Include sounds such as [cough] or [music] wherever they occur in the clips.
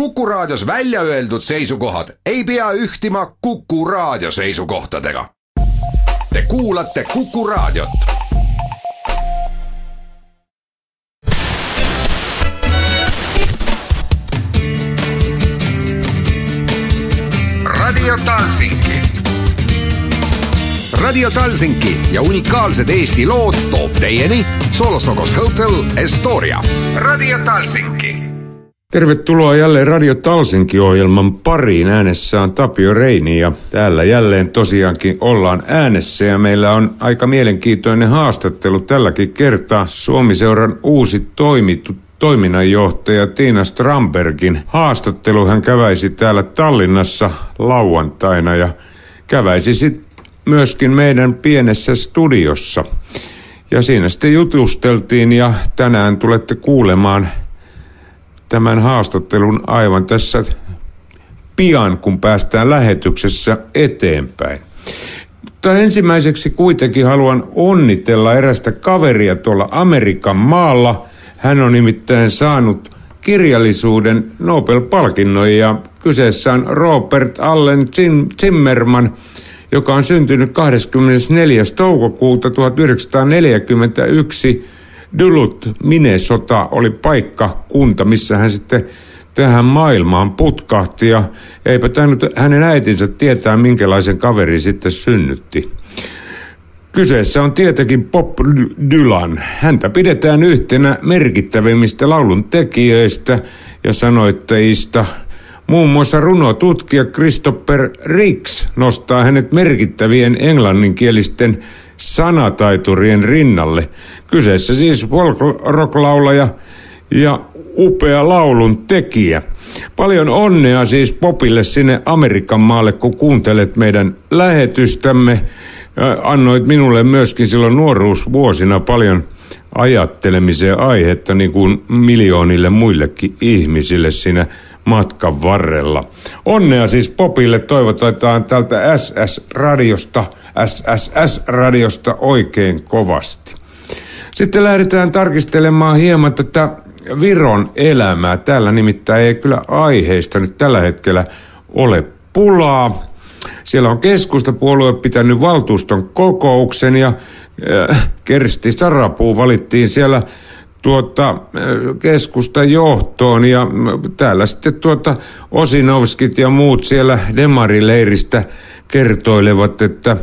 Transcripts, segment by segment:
Kuku Raadios välja öeldud seisukohad ei pea ühtima Kuku Raadio seisukohtadega. Te kuulate Kuku Raadiot. Radio Talsinki. Radio Talsinki ja unikaalsed Eesti lood toob teieni Solosokos Hotel Estoria. Radio Talsinki Tervetuloa jälleen Radio Talsinki-ohjelman pariin. Äänessä on Tapio Reini ja täällä jälleen tosiaankin ollaan äänessä ja meillä on aika mielenkiintoinen haastattelu tälläkin kertaa. Suomiseuran uusi toimittu toiminnanjohtaja Tiina Strambergin haastattelu. Hän käväisi täällä Tallinnassa lauantaina ja käväisi sitten myöskin meidän pienessä studiossa. Ja siinä sitten jutusteltiin ja tänään tulette kuulemaan tämän haastattelun aivan tässä pian, kun päästään lähetyksessä eteenpäin. Mutta ensimmäiseksi kuitenkin haluan onnitella erästä kaveria tuolla Amerikan maalla. Hän on nimittäin saanut kirjallisuuden Nobel-palkinnon ja kyseessä on Robert Allen Zimmerman, joka on syntynyt 24. toukokuuta 1941 Duluth, Minnesota oli paikka, kunta, missä hän sitten tähän maailmaan putkahti ja eipä tainnut hänen äitinsä tietää, minkälaisen kaveri sitten synnytti. Kyseessä on tietenkin Bob Dylan. Häntä pidetään yhtenä merkittävimmistä laulun tekijöistä ja sanoittajista. Muun muassa runotutkija Christopher Ricks nostaa hänet merkittävien englanninkielisten sanataiturien rinnalle. Kyseessä siis folk rock-laulaja ja upea laulun tekijä. Paljon onnea siis Popille sinne Amerikan maalle, kun kuuntelet meidän lähetystämme. Annoit minulle myöskin silloin nuoruusvuosina paljon ajattelemiseen aihetta, niin kuin miljoonille muillekin ihmisille siinä matkan varrella. Onnea siis Popille toivotetaan tältä SS-radiosta – SSS-radiosta oikein kovasti. Sitten lähdetään tarkistelemaan hieman tätä Viron elämää. Täällä nimittäin ei kyllä aiheista nyt tällä hetkellä ole pulaa. Siellä on keskustapuolue pitänyt valtuuston kokouksen ja äh, Kersti Sarapuu valittiin siellä tuota, äh, keskustan johtoon ja täällä sitten tuota Osinovskit ja muut siellä demarileiristä kertoilevat, että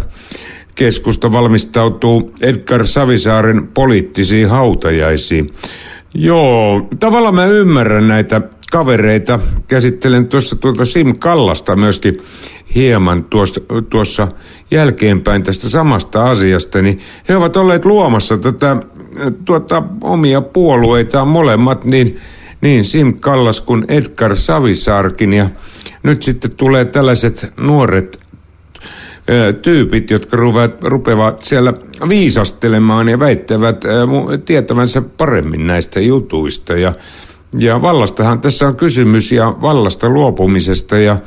keskusta valmistautuu Edgar Savisaaren poliittisiin hautajaisiin. Joo, tavallaan mä ymmärrän näitä kavereita. Käsittelen tuossa tuota Sim Kallasta myöskin hieman tuossa, tuossa jälkeenpäin tästä samasta asiasta, niin he ovat olleet luomassa tätä tuota, omia puolueitaan molemmat, niin, niin Sim Kallas kuin Edgar Savisaarkin. Ja nyt sitten tulee tällaiset nuoret tyypit, jotka rupeavat siellä viisastelemaan ja väittävät tietävänsä paremmin näistä jutuista. Ja, ja vallastahan tässä on kysymys ja vallasta luopumisesta ja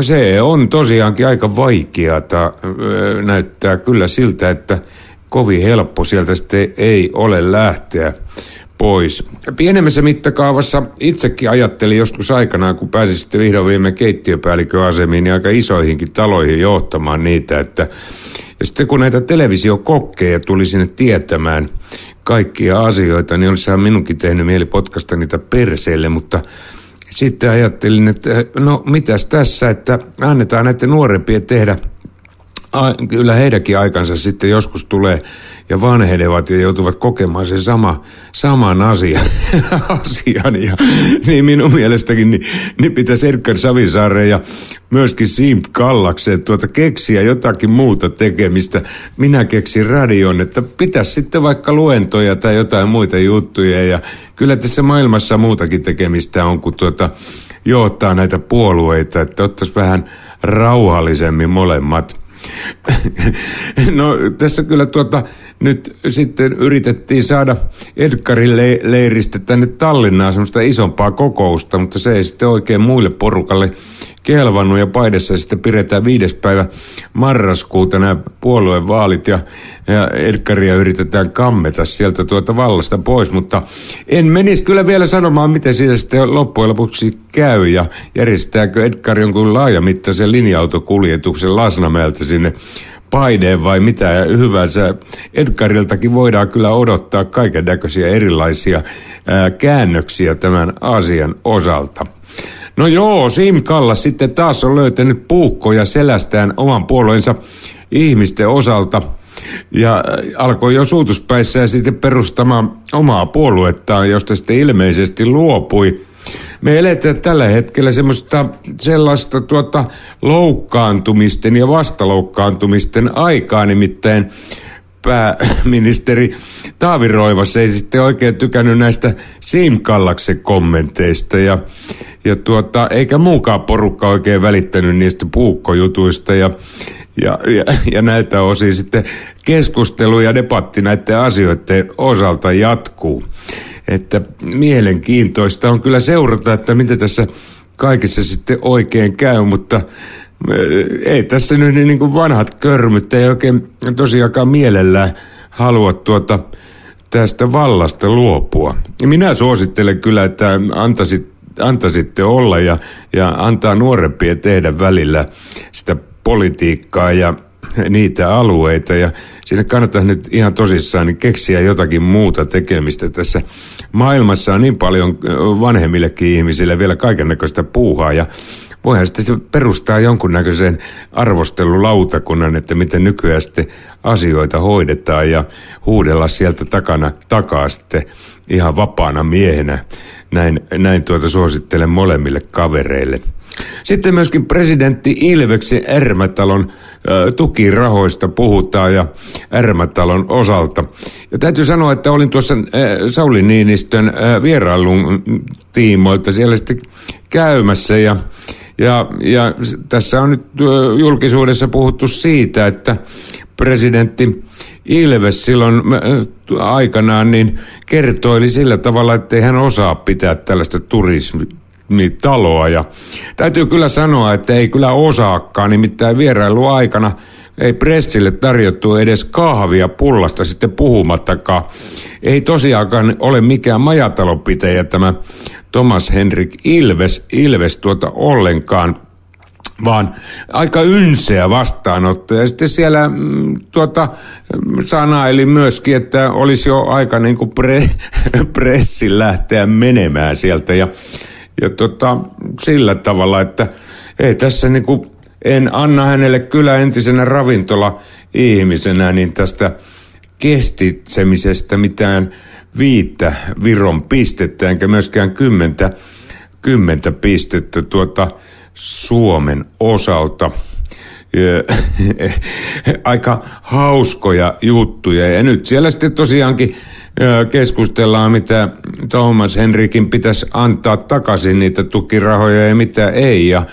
se on tosiaankin aika vaikeata. Näyttää kyllä siltä, että kovin helppo sieltä sitten ei ole lähteä pois. Pienemmässä mittakaavassa itsekin ajattelin joskus aikanaan, kun pääsin sitten vihdoin viime keittiöpäällikköasemiin, niin aika isoihinkin taloihin johtamaan niitä, että ja sitten kun näitä televisiokokkeja tuli sinne tietämään kaikkia asioita, niin olisihan minunkin tehnyt mieli potkasta niitä perseille, mutta sitten ajattelin, että no mitäs tässä, että annetaan näiden nuorempien tehdä kyllä heidänkin aikansa sitten joskus tulee ja vanhenevat ja joutuvat kokemaan sen sama, saman asian. [laughs] asian ja, niin minun mielestäkin niin, niin pitäisi Edgar Savisaare ja myöskin Simp Kallakseen tuota keksiä jotakin muuta tekemistä. Minä keksin radion, että pitäisi sitten vaikka luentoja tai jotain muita juttuja ja kyllä tässä maailmassa muutakin tekemistä on, kun tuota, johtaa näitä puolueita, että ottaisi vähän rauhallisemmin molemmat. No tässä kyllä tuota, nyt sitten yritettiin saada Edgarin leiristä tänne Tallinnaan semmoista isompaa kokousta, mutta se ei sitten oikein muille porukalle kelvannut. Ja Paidessa sitten pidetään viides päivä marraskuuta nämä puoluevaalit ja, ja Edgaria yritetään kammeta sieltä tuota vallasta pois, mutta en menisi kyllä vielä sanomaan, miten siinä sitten loppujen lopuksi käy ja järjestääkö Edgar jonkun laajamittaisen linja-autokuljetuksen Lasnamäeltä sinne paineen vai mitä hyvänsä. Edgariltakin voidaan kyllä odottaa kaiken näköisiä erilaisia ää, käännöksiä tämän asian osalta. No joo, Sim Kallas sitten taas on löytänyt puukkoja selästään oman puolueensa ihmisten osalta ja alkoi jo suutuspäissä ja sitten perustamaan omaa puoluettaan, josta sitten ilmeisesti luopui. Me eletään tällä hetkellä semmoista sellaista tuota loukkaantumisten ja vastaloukkaantumisten aikaa, nimittäin pääministeri Taavi Roivas ei sitten oikein tykännyt näistä Siim Kallaksen kommenteista. Ja, ja tuota, eikä muukaan porukka oikein välittänyt niistä puukkojutuista. Ja, ja, ja, ja näiltä osin sitten keskustelu ja debatti näiden asioiden osalta jatkuu. Että mielenkiintoista on kyllä seurata, että mitä tässä kaikessa sitten oikein käy, mutta ei tässä nyt niin kuin vanhat körmyt ei oikein tosiaankaan mielellään halua tuota tästä vallasta luopua. Minä suosittelen kyllä, että antaisit, antaisitte olla ja, ja antaa nuorempia tehdä välillä sitä politiikkaa ja niitä alueita ja sinne kannattaa nyt ihan tosissaan niin keksiä jotakin muuta tekemistä. Tässä maailmassa on niin paljon vanhemmillekin ihmisille vielä kaiken näköistä puuhaa ja voihan sitten perustaa jonkunnäköisen arvostelulautakunnan, että miten nykyään sitten asioita hoidetaan ja huudella sieltä takana takaa sitten ihan vapaana miehenä. Näin, näin tuota suosittelen molemmille kavereille. Sitten myöskin presidentti Ilveksi Ermätalon tukirahoista puhutaan ja Ermätalon osalta. Ja täytyy sanoa, että olin tuossa Sauli Niinistön vierailun tiimoilta siellä sitten käymässä ja ja, ja tässä on nyt julkisuudessa puhuttu siitä, että presidentti Ilves silloin aikanaan niin kertoili sillä tavalla, että ei hän osaa pitää tällaista turismitaloa. Ja täytyy kyllä sanoa, että ei kyllä osaakaan, nimittäin vierailu aikana ei pressille tarjottu edes kahvia pullasta sitten puhumattakaan. Ei tosiaankaan ole mikään majatalopitäjä tämä Thomas Henrik Ilves, Ilves tuota ollenkaan vaan aika ynseä vastaanotto. Ja sitten siellä mm, tuota, sanaili myöskin, että olisi jo aika niin kuin pre, [laughs] pressin lähteä menemään sieltä. Ja, ja tota, sillä tavalla, että ei tässä niin kuin, en anna hänelle kyllä entisenä ravintola-ihmisenä niin tästä kestitsemisestä mitään viittä Viron pistettä, enkä myöskään kymmentä, kymmentä pistettä tuota Suomen osalta. [laughs] Aika hauskoja juttuja. Ja nyt siellä sitten tosiaankin keskustellaan, mitä Thomas Henrikin pitäisi antaa takaisin niitä tukirahoja ja mitä ei. Ja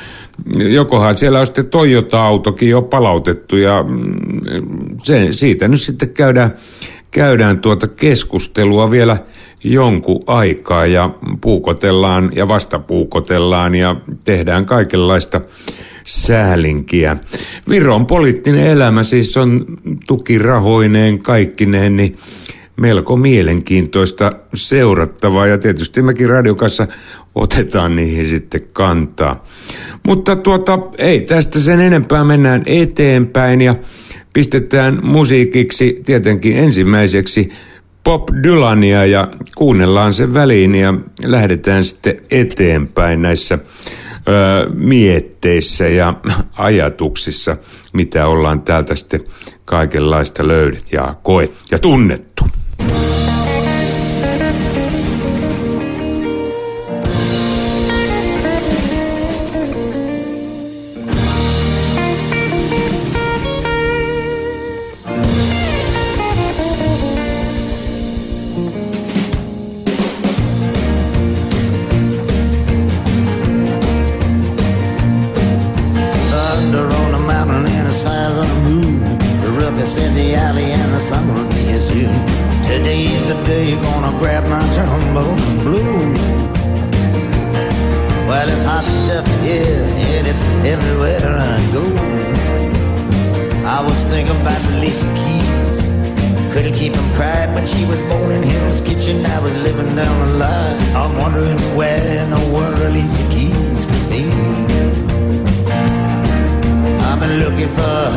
jokohan siellä on sitten Toyota-autokin jo palautettu ja mm, se, siitä nyt sitten käydään käydään tuota keskustelua vielä jonkun aikaa ja puukotellaan ja vastapuukotellaan ja tehdään kaikenlaista säälinkiä. Viron poliittinen elämä siis on tukirahoineen kaikkineen, niin melko mielenkiintoista seurattavaa ja tietysti mekin radiokassa otetaan niihin sitten kantaa. Mutta tuota, ei tästä sen enempää mennään eteenpäin ja pistetään musiikiksi tietenkin ensimmäiseksi Pop Dylania ja kuunnellaan sen väliin ja lähdetään sitten eteenpäin näissä ö, mietteissä ja [laughs] ajatuksissa, mitä ollaan täältä sitten kaikenlaista löydetty ja koet ja tunnettu.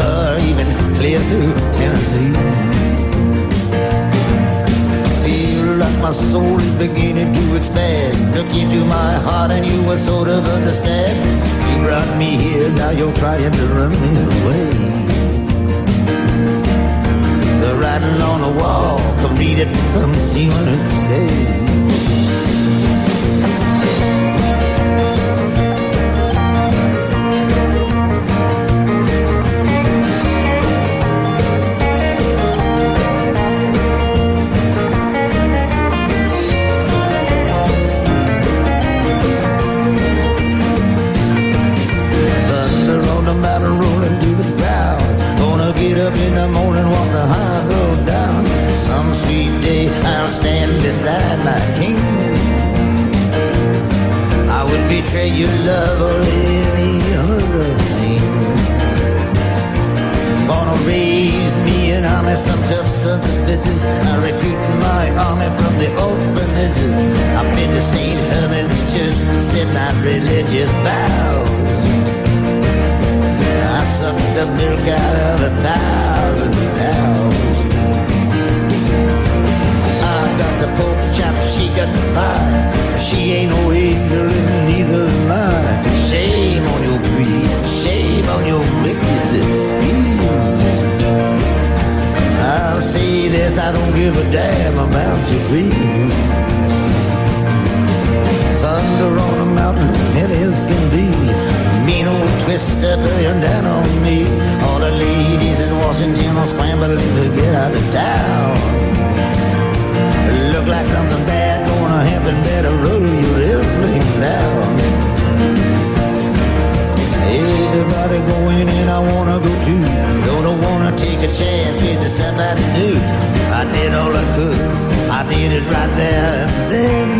Her even clear through Tennessee. Feel like my soul is beginning to expand. Look into my heart and you will sort of understand. You brought me here, now you're trying to run me away. The writing on the wall, come read it, come see what it says. Morning, walk the high road down. Some sweet day I'll stand beside my king. I would betray your love or any other thing. Gonna raise me an army, some tough sons of bitches. I recruit my army from the orphanages. I've been to St. Herman's Church, said my religious vows. I the milk out of a thousand cows. I got the pork chop, she got the pie. She ain't no angel and neither am I. Shame on your greed, shame on your wicked schemes. I'll say this, I don't give a damn about your dreams. Thunder on a mountain, heavy as can be. Mean old twister bearing down on Washington are scrambling to get out of town. Look like something bad gonna happen. Better roll your airplane down. Everybody going and I wanna go too. Don't wanna take a chance with somebody new. I did all I could. I did it right there and then.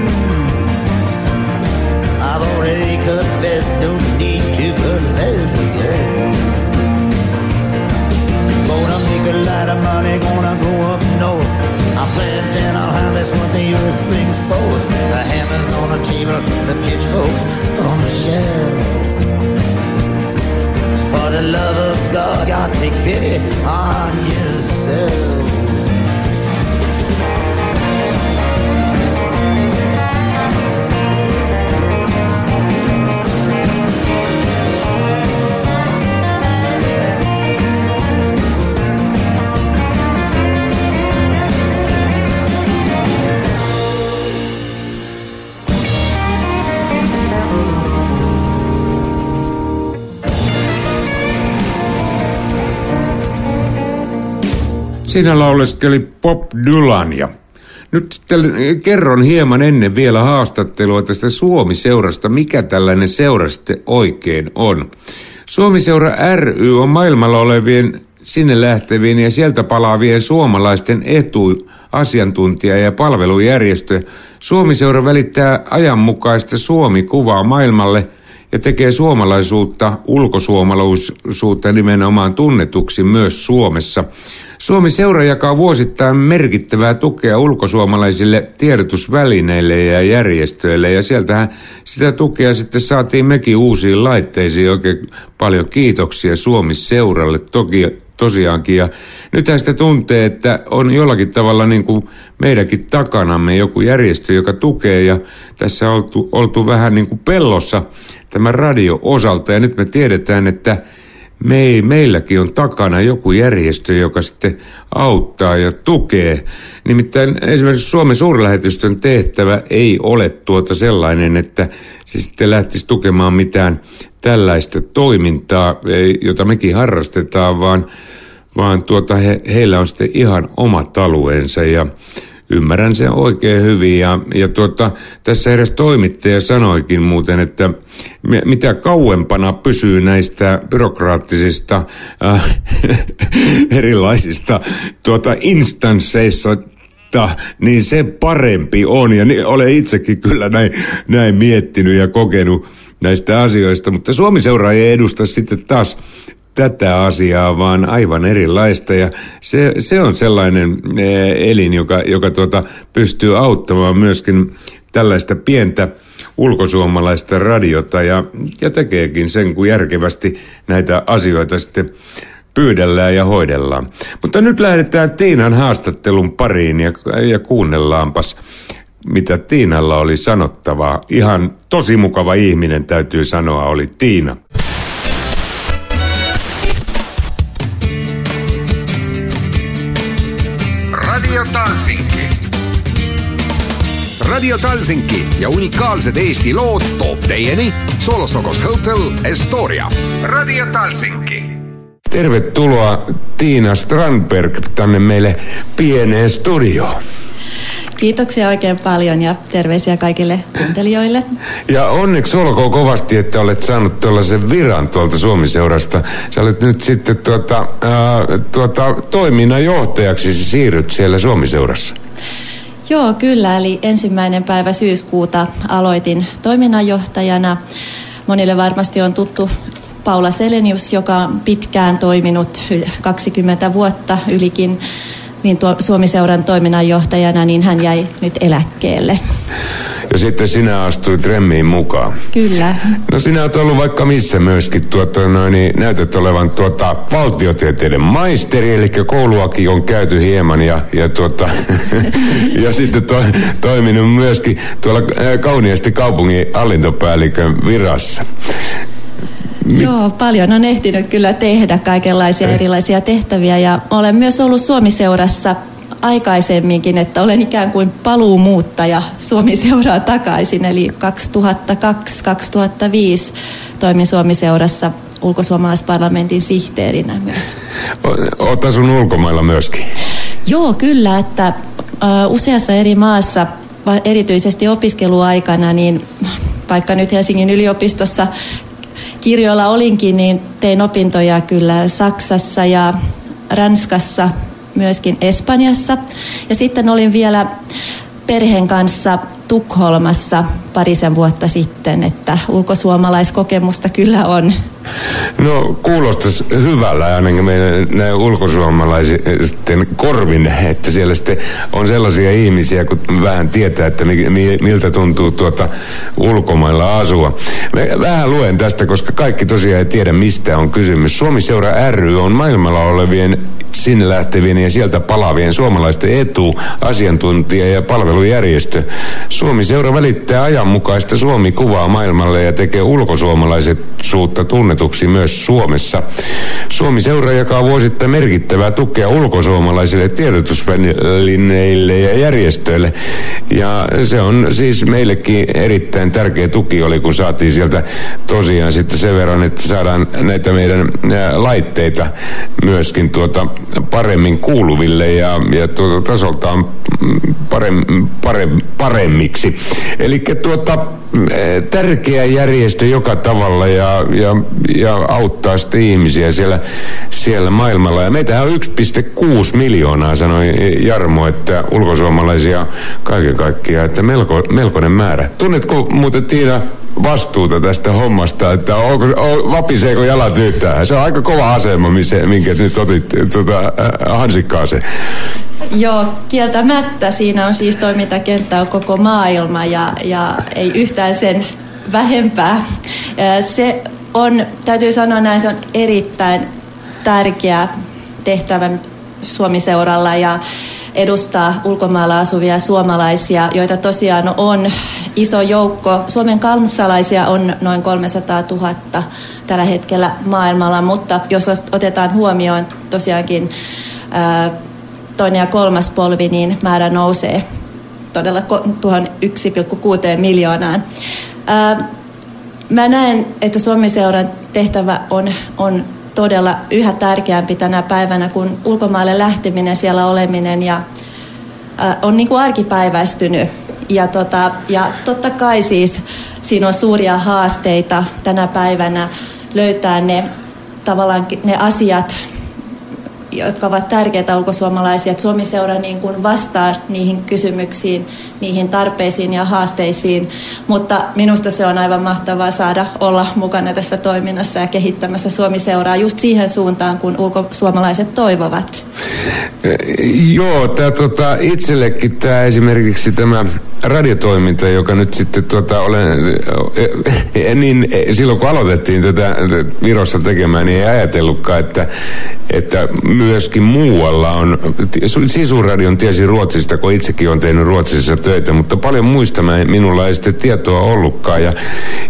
Money, gonna go up north. I plant and I'll harvest what the earth brings forth. The hammers on the table, the pitchforks on the shelf. For the love of God, God take pity on yourself. Siinä lauleskeli Bob Dylan ja nyt sitten kerron hieman ennen vielä haastattelua tästä Suomi-seurasta, mikä tällainen seura sitten oikein on. Suomi-seura ry on maailmalla olevien sinne lähtevien ja sieltä palaavien suomalaisten etu, asiantuntija ja palvelujärjestö. Suomi-seura välittää ajanmukaista Suomi-kuvaa maailmalle ja tekee suomalaisuutta, ulkosuomalaisuutta nimenomaan tunnetuksi myös Suomessa. Suomi seura jakaa vuosittain merkittävää tukea ulkosuomalaisille tiedotusvälineille ja järjestöille ja sieltähän sitä tukea sitten saatiin mekin uusiin laitteisiin. Oikein paljon kiitoksia Suomi seuralle toki tosiaankin. Ja nythän sitä tuntee, että on jollakin tavalla niin kuin meidänkin takanamme joku järjestö, joka tukee ja tässä on oltu, oltu vähän niin kuin pellossa tämän radio-osalta ja nyt me tiedetään, että me ei, meilläkin on takana joku järjestö, joka sitten auttaa ja tukee. Nimittäin esimerkiksi Suomen suurlähetystön tehtävä ei ole tuota sellainen, että se sitten lähtisi tukemaan mitään tällaista toimintaa, jota mekin harrastetaan, vaan, vaan tuota he, heillä on sitten ihan omat alueensa ja ymmärrän sen oikein hyvin. Ja, ja tuota, tässä edes toimittaja sanoikin muuten, että mitä kauempana pysyy näistä byrokraattisista äh, [laughs] erilaisista tuota, instansseissa niin se parempi on. Ja niin, olen itsekin kyllä näin, näin miettinyt ja kokenut näistä asioista, mutta Suomi-seura ei edusta sitten taas tätä asiaa, vaan aivan erilaista. Ja se, se on sellainen eh, elin, joka, joka tuota, pystyy auttamaan myöskin tällaista pientä ulkosuomalaista radiota ja, ja tekeekin sen, kun järkevästi näitä asioita sitten pyydellään ja hoidellaan. Mutta nyt lähdetään Tiinan haastattelun pariin ja, ja kuunnellaanpas, mitä Tiinalla oli sanottavaa. Ihan tosi mukava ihminen täytyy sanoa oli Tiina. Radio Talsinki ja unikaalsed Eesti lood toob teieni Solosokos Hotel Estoria. Radio Talsinki. Tervetuloa Tiina Strandberg tänne meille pieneen studioon. Kiitoksia oikein paljon ja terveisiä kaikille kuuntelijoille. Ja onneksi olkoon kovasti, että olet saanut tuollaisen viran tuolta Suomi-seurasta. Sä olet nyt sitten tuota, ää, tuota, toiminnanjohtajaksi siirryt siellä Suomi-seurassa. Joo, kyllä. Eli ensimmäinen päivä syyskuuta aloitin toiminnanjohtajana. Monille varmasti on tuttu Paula Selenius, joka on pitkään toiminut 20 vuotta ylikin niin tuo Suomi-seuran toiminnanjohtajana, niin hän jäi nyt eläkkeelle. Ja sitten sinä astuit remmiin mukaan. Kyllä. No sinä olet ollut vaikka missä myöskin, tuota, noin, niin näytät olevan tuota, valtiotieteiden maisteri, eli kouluakin on käyty hieman ja, ja, tuota, [laughs] ja sitten to, toiminut myöskin tuolla kauniisti kaupungin hallintopäällikön virassa. Mi- Joo, paljon on ehtinyt kyllä tehdä kaikenlaisia Ei. erilaisia tehtäviä ja olen myös ollut Suomiseurassa aikaisemminkin, että olen ikään kuin paluumuuttaja Suomiseuraa takaisin. Eli 2002-2005 toimin Suomiseurassa ulkosuomalaisparlamentin sihteerinä myös. Olet asunut ulkomailla myöskin? Joo, kyllä, että useassa eri maassa, erityisesti opiskeluaikana, niin vaikka nyt Helsingin yliopistossa kirjoilla olinkin, niin tein opintoja kyllä Saksassa ja Ranskassa, myöskin Espanjassa. Ja sitten olin vielä perheen kanssa Tukholmassa parisen vuotta sitten, että ulkosuomalaiskokemusta kyllä on. No kuulostaisi hyvällä ainakin meidän näin ulkosuomalaisten korvin, että siellä sitten on sellaisia ihmisiä, kun vähän tietää, että miltä tuntuu tuota ulkomailla asua. Mä vähän luen tästä, koska kaikki tosiaan ei tiedä, mistä on kysymys. Suomi-seura ry on maailmalla olevien sinne lähtevien ja sieltä palavien suomalaisten etu, asiantuntija ja palvelujärjestö. Suomi-seura välittää ajanmukaista Suomi-kuvaa maailmalle ja tekee ulkosuomalaiset-suutta tunnetuksi myös Suomessa. Suomi-seura jakaa vuosittain merkittävää tukea ulkosuomalaisille tiedotusvälineille ja järjestöille. Ja se on siis meillekin erittäin tärkeä tuki oli, kun saatiin sieltä tosiaan sitten sen verran, että saadaan näitä meidän laitteita myöskin tuota paremmin kuuluville ja, ja tuota, tasoltaan parem, parem, paremmiksi. Eli tuota, tärkeä järjestö joka tavalla ja, ja, ja auttaa sitten ihmisiä siellä, siellä maailmalla. Ja meitä on 1,6 miljoonaa, sanoi Jarmo, että ulkosuomalaisia kaiken kaikkiaan, että melko, melkoinen määrä. Tunnetko muuten Tiina vastuuta tästä hommasta, että onko, on, vapiseeko jalat yhtään? Se on aika kova asema, missä, minkä nyt otit tuota, äh, hansikkaaseen. Joo, kieltämättä. Siinä on siis toimintakenttä on koko maailma ja, ja ei yhtään sen vähempää. Se on, täytyy sanoa näin, se on erittäin tärkeä tehtävä Suomi-seuralla ja edustaa ulkomailla asuvia suomalaisia, joita tosiaan on iso joukko. Suomen kansalaisia on noin 300 000 tällä hetkellä maailmalla, mutta jos otetaan huomioon tosiaankin toinen ja kolmas polvi, niin määrä nousee todella tuohon 1,6 miljoonaan. Mä näen, että Suomi-seuran tehtävä on, on todella yhä tärkeämpi tänä päivänä, kun ulkomaille lähteminen, siellä oleminen ja äh, on niin kuin arkipäiväistynyt. Ja, tota, ja totta kai siis siinä on suuria haasteita tänä päivänä löytää ne tavallaan ne asiat, jotka ovat tärkeitä ulkosuomalaisia, että Suomi-seura niin kuin vastaa niihin kysymyksiin, niihin tarpeisiin ja haasteisiin, mutta minusta se on aivan mahtavaa saada olla mukana tässä toiminnassa ja kehittämässä Suomi-seuraa just siihen suuntaan, kun ulkosuomalaiset toivovat. Joo, tää, tota, itsellekin tämä esimerkiksi tämä radiotoiminta, joka nyt sitten tuota, olen, niin silloin kun aloitettiin tätä Virossa tekemään, niin ei ajatellutkaan, että, että myöskin muualla on, Sisuradion tiesi Ruotsista, kun itsekin on tehnyt Ruotsissa töitä, mutta paljon muista mä, minulla ei sitten tietoa ollutkaan. Ja,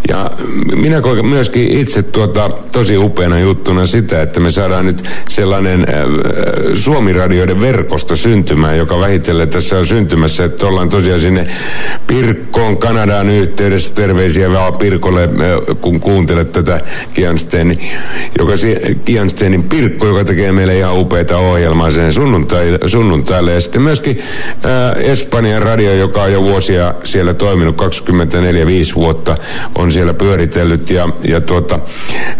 ja minä koen myöskin itse tuota, tosi upeana juttuna sitä, että me saadaan nyt sellainen äh, Suomi-radioiden verkosto syntymään, joka vähitellen tässä on syntymässä, että ollaan tosiaan sinne Pirkkoon Kanadaan yhteydessä. Terveisiä vaan Pirkolle, äh, kun kuuntelet tätä Kiansteinin, joka, Kiansteinin Pirkko, joka tekee meille ihan upeita ohjelmaa sen sunnuntai, sunnuntaille. Ja sitten myöskin äh, Espanjan radio, joka on jo vuosia siellä toiminut, 24-5 vuotta on siellä pyöritellyt ja, ja tuota,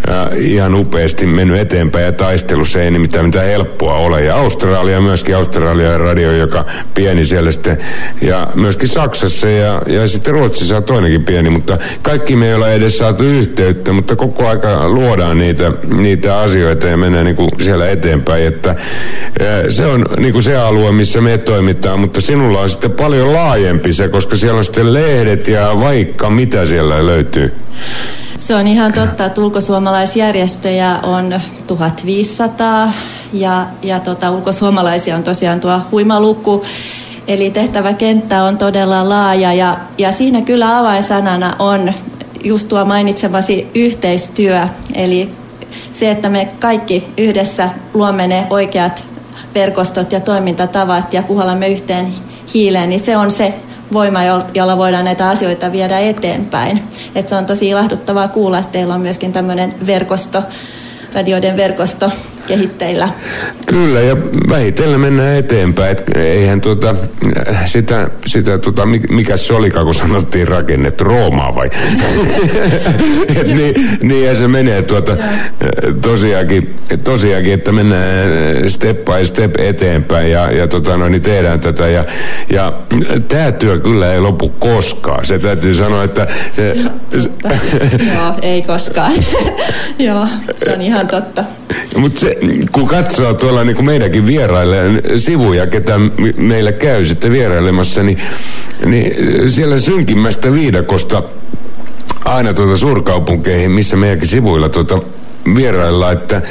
äh, ihan upeasti mennyt eteenpäin ja taistelussa ei mitään, mitään helppoa ole. Ja Australia myöskin, Australian radio, joka pieni siellä sitten, ja myöskin Saksassa ja, ja sitten Ruotsissa on toinenkin pieni, mutta kaikki me ei ole edes saatu yhteyttä, mutta koko aika luodaan niitä, niitä asioita ja mennään niin kuin siellä eteenpäin, että se on niin kuin se alue, missä me toimitaan, mutta sinulla on sitten paljon laajempi se, koska siellä on sitten lehdet ja vaikka mitä siellä löytyy. Se on ihan totta, että ulkosuomalaisjärjestöjä on 1500 ja, ja tota, ulkosuomalaisia on tosiaan tuo huima luku. Eli tehtäväkenttä on todella laaja ja, ja siinä kyllä avainsanana on just tuo mainitsemasi yhteistyö. Eli se, että me kaikki yhdessä luomme ne oikeat verkostot ja toimintatavat ja puhallamme yhteen hiileen, niin se on se voima, jolla voidaan näitä asioita viedä eteenpäin. Et se on tosi ilahduttavaa kuulla, että teillä on myöskin tämmöinen verkosto, radioiden verkosto kehitteillä. Kyllä, ja vähitellen mennään eteenpäin. Et eihän tuota, sitä, sitä tuota, mikä se olikaan, kun sanottiin rakennet, Roomaa vai? [laughs] Et niin, niin se menee tuota, tosiaankin, tosiaankin, että mennään step by step eteenpäin ja, ja tota, no, niin tehdään tätä. Ja, ja tämä työ kyllä ei lopu koskaan. Se täytyy sanoa, että... Se, [laughs] Joo, ei koskaan. [laughs] Joo, se on ihan totta. Mutta se, kun katsoo tuolla niin kuin meidänkin vieraille sivuja, ketä meillä käy sitten vierailemassa, niin, niin siellä synkimmästä viidakosta aina tuota suurkaupunkeihin, missä meidänkin sivuilla tuota vierailla, että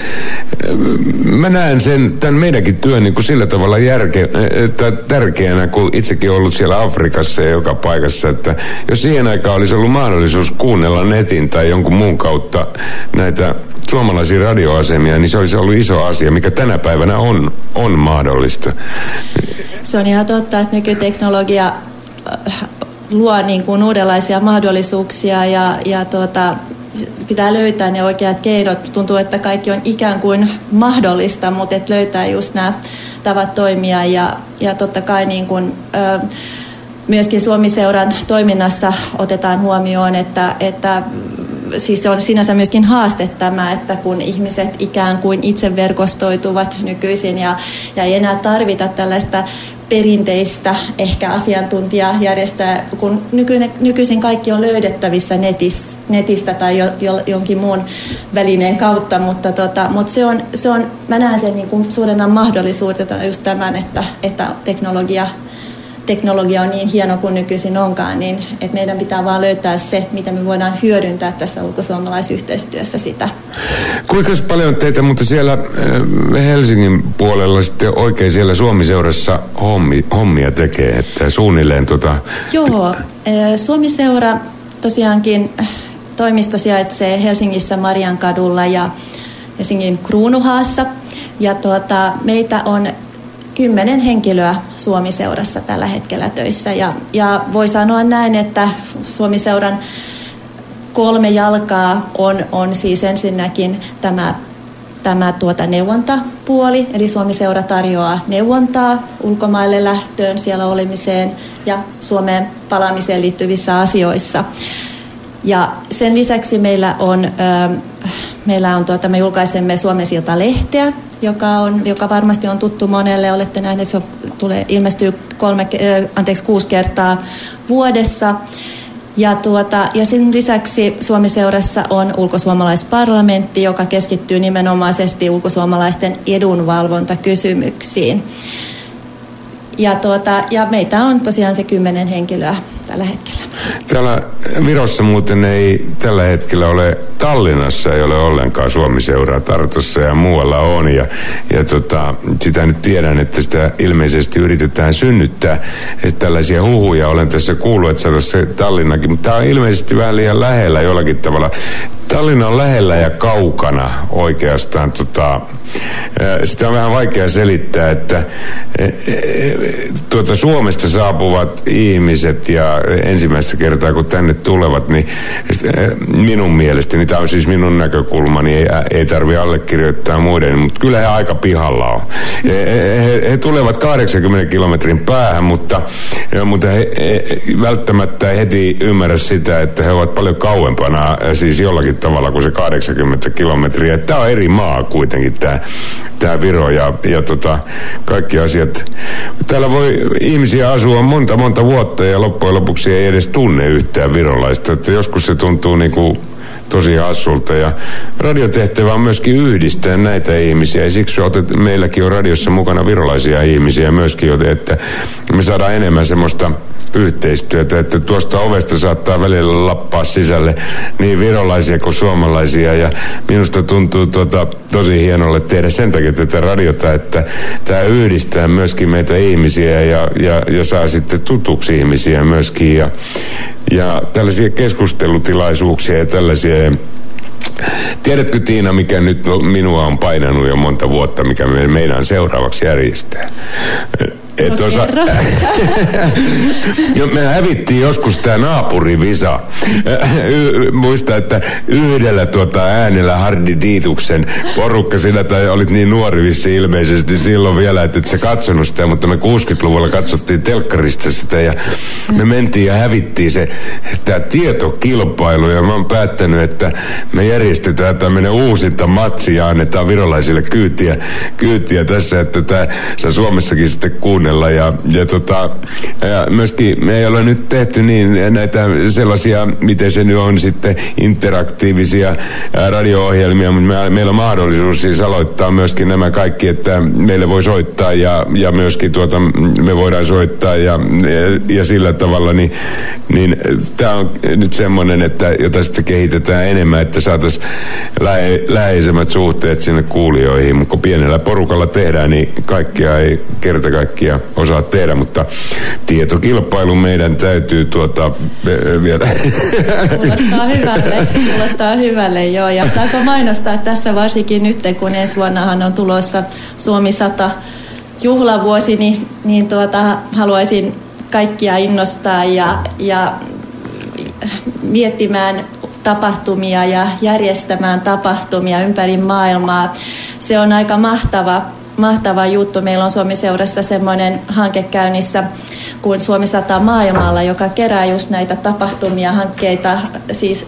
mä näen sen, tämän meidänkin työn niin kuin sillä tavalla järke, että tärkeänä, kun itsekin ollut siellä Afrikassa ja joka paikassa, että jos siihen aikaan olisi ollut mahdollisuus kuunnella netin tai jonkun muun kautta näitä suomalaisia radioasemia, niin se olisi ollut iso asia, mikä tänä päivänä on, on mahdollista. Se on ihan totta, että nykyteknologia äh, luo niin kuin uudenlaisia mahdollisuuksia ja, ja tuota, pitää löytää ne oikeat keinot. Tuntuu, että kaikki on ikään kuin mahdollista, mutta et löytää just nämä tavat toimia ja, ja totta kai niin kuin, ö, myöskin Suomiseuran toiminnassa otetaan huomioon, että, että siis se on sinänsä myöskin haaste tämä, että kun ihmiset ikään kuin itse verkostoituvat nykyisin ja, ja ei enää tarvita tällaista perinteistä ehkä asiantuntijajärjestöä, kun nykyinen, nykyisin kaikki on löydettävissä netis, netistä tai jo, jo, jonkin muun välineen kautta, mutta, tota, mutta se on, se on, mä näen sen niin kuin suurena mahdollisuutena just tämän, että, että teknologia teknologia on niin hieno kuin nykyisin onkaan, niin että meidän pitää vaan löytää se, mitä me voidaan hyödyntää tässä ulkosuomalaisyhteistyössä sitä. Kuinka paljon teitä mutta siellä äh, Helsingin puolella sitten oikein siellä Suomiseurassa hommi, hommia tekee, että suunnilleen tota... Joo, äh, Suomiseura tosiaankin äh, toimisto sijaitsee Helsingissä Mariankadulla ja Helsingin Kruunuhaassa. Ja tuota, meitä on kymmenen henkilöä Suomiseurassa tällä hetkellä töissä. Ja, ja voi sanoa näin, että Suomiseuran kolme jalkaa on, on siis ensinnäkin tämä, tämä tuota neuvontapuoli, eli Suomiseura tarjoaa neuvontaa ulkomaille lähtöön, siellä olemiseen ja Suomeen palaamiseen liittyvissä asioissa. Ja sen lisäksi meillä on, meillä on tuota, me julkaisemme Suomen silta lehteä joka, on, joka varmasti on tuttu monelle. Olette nähneet, että se tulee, ilmestyy kolme, anteeksi, kuusi kertaa vuodessa. Ja, tuota, ja sen lisäksi Suomi-seurassa on ulkosuomalaisparlamentti, joka keskittyy nimenomaisesti ulkosuomalaisten edunvalvontakysymyksiin. Ja, tuota, ja meitä on tosiaan se kymmenen henkilöä tällä hetkellä. Täällä Virossa muuten ei tällä hetkellä ole, Tallinnassa ei ole ollenkaan Suomi-seuraa Tartossa ja muualla on. Ja, ja tota, sitä nyt tiedän, että sitä ilmeisesti yritetään synnyttää. Että tällaisia huhuja olen tässä kuullut, että saataisiin se Tallinnakin. Mutta tämä on ilmeisesti vähän liian lähellä jollakin tavalla. Tallinna on lähellä ja kaukana oikeastaan. Tota, sitä on vähän vaikea selittää, että tuota Suomesta saapuvat ihmiset ja ensimmäistä kertaa kun tänne tulevat, niin minun mielestäni, tämä on siis minun näkökulmani, ei, ei tarvi allekirjoittaa muiden, mutta kyllä he aika pihalla on. He, he, he tulevat 80 kilometrin päähän, mutta, mutta he, he välttämättä heti ymmärrä sitä, että he ovat paljon kauempana, siis jollakin tavalla kuin se 80 kilometriä. Tämä on eri maa kuitenkin tämä, tämä Viro ja, ja tota, kaikki asiat. Täällä voi ihmisiä asua monta monta vuotta ja loppujen lopuksi ei edes tunne yhtään virolaista. Että joskus se tuntuu niin kuin tosi hassulta. Ja radiotehtävä on myöskin yhdistää näitä ihmisiä. Ja siksi otet, meilläkin on radiossa mukana virolaisia ihmisiä myöskin, että me saadaan enemmän semmoista yhteistyötä, että tuosta ovesta saattaa välillä lappaa sisälle niin virolaisia kuin suomalaisia ja minusta tuntuu tuota, tosi hienolle tehdä sen takia tätä radiota, että tämä yhdistää myöskin meitä ihmisiä ja, ja, ja saa sitten tutuksi ihmisiä myöskin ja, ja tällaisia keskustelutilaisuuksia ja tällaisia Tiedätkö Tiina, mikä nyt minua on painanut jo monta vuotta, mikä me meidän seuraavaksi järjestää? Et no, osa... [laughs] jo, me hävittiin joskus tämä naapurivisa. Muista, että yhdellä tuota äänellä Hardi Diituksen porukka sinä, tai olit niin nuori vissi ilmeisesti silloin vielä, että et sä katsonut sitä, mutta me 60-luvulla katsottiin telkkarista sitä ja me mentiin ja hävittiin se tämä tietokilpailu ja mä oon päättänyt, että me järjestetään tämmöinen uusinta matsi ja annetaan virolaisille kyytiä, kyytiä tässä, että tää, sä Suomessakin sitten kuunnella kuunnella. Ja, ja, tota, ja myöskin me ei ole nyt tehty niin näitä sellaisia, miten se nyt on sitten, interaktiivisia radio-ohjelmia, mutta me, meillä on mahdollisuus siis aloittaa myöskin nämä kaikki, että meille voi soittaa ja, ja myöskin tuota, me voidaan soittaa ja, ja, ja sillä tavalla, niin, niin tämä on nyt semmoinen, että jota sitten kehitetään enemmän, että saataisiin lähe, läheisemmät suhteet sinne kuulijoihin, mutta kun pienellä porukalla tehdään, niin kaikkia ei kerta kaikkia osaa tehdä, mutta tietokilpailu meidän täytyy tuota vielä. Kuulostaa [laughs] hyvälle, kuulostaa hyvälle joo. Ja saako mainostaa tässä varsinkin nyt, kun ensi vuonnahan on tulossa Suomi 100 juhlavuosi, niin, niin tuota, haluaisin kaikkia innostaa ja, ja miettimään tapahtumia ja järjestämään tapahtumia ympäri maailmaa. Se on aika mahtava mahtava juttu. Meillä on Suomi-seurassa semmoinen hanke käynnissä kuin Suomi 100 maailmalla, joka kerää just näitä tapahtumia, hankkeita, siis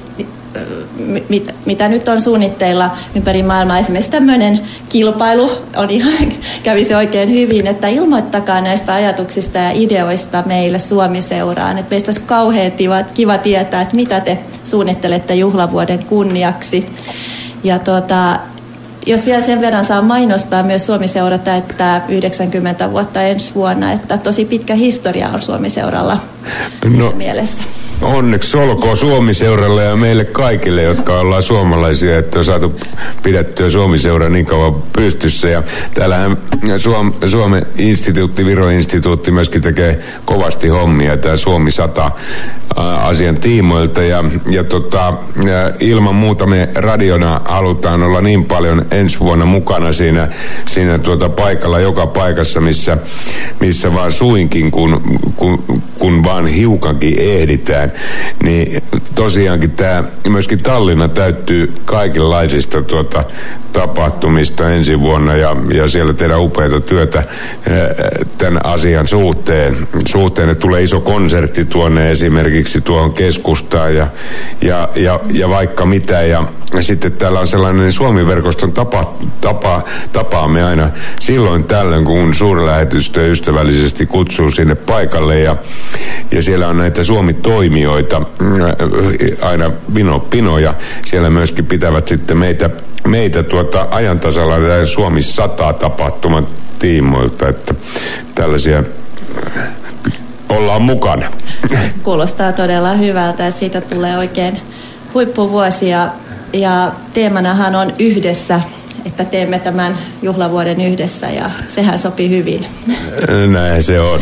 mit, mitä nyt on suunnitteilla ympäri maailmaa. Esimerkiksi tämmöinen kilpailu on ihan, [laughs] kävisi oikein hyvin, että ilmoittakaa näistä ajatuksista ja ideoista meille Suomi-seuraan. Että meistä olisi kauhean kiva, kiva tietää, että mitä te suunnittelette juhlavuoden kunniaksi. Ja tuota, jos vielä sen verran saa mainostaa, myös Suomi-seura täyttää 90 vuotta ensi vuonna, että tosi pitkä historia on Suomi-seuralla no, mielessä. Onneksi olkoon Suomi-seuralle ja meille kaikille, jotka ollaan suomalaisia, että on saatu pidettyä Suomi-seura niin kauan pystyssä. Ja täällähän Suom, Suomen instituutti, Viro-instituutti myöskin tekee kovasti hommia, tämä Suomi 100 asian tiimoilta. Ja, ja, tota, ilman muuta me radiona halutaan olla niin paljon ensi vuonna mukana siinä, siinä tuota paikalla, joka paikassa, missä, missä vaan suinkin, kun, kun, kun vaan hiukankin ehditään. Niin tosiaankin tämä myöskin Tallinna täyttyy kaikenlaisista tuota, tapahtumista ensi vuonna ja, ja siellä tehdään upeita työtä tämän asian suhteen. suhteen. Että tulee iso konsertti tuonne esimerkiksi tuohon keskustaan ja, ja, ja, ja vaikka mitä. Ja sitten täällä on sellainen Suomi-verkoston tapa, tapa, tapaamme aina silloin tällöin, kun suurlähetystö ystävällisesti kutsuu sinne paikalle ja, ja siellä on näitä Suomi-toimijoita äh, aina pino, pinoja. Siellä myöskin pitävät sitten meitä, meitä tuota ajantasalla Suomi 100 tapahtuman tiimoilta, että tällaisia äh, ollaan mukana. [laughs] Kuulostaa todella hyvältä, että siitä tulee oikein huippuvuosi ja teemanahan on yhdessä että teemme tämän juhlavuoden yhdessä ja sehän sopii hyvin. Näin se on.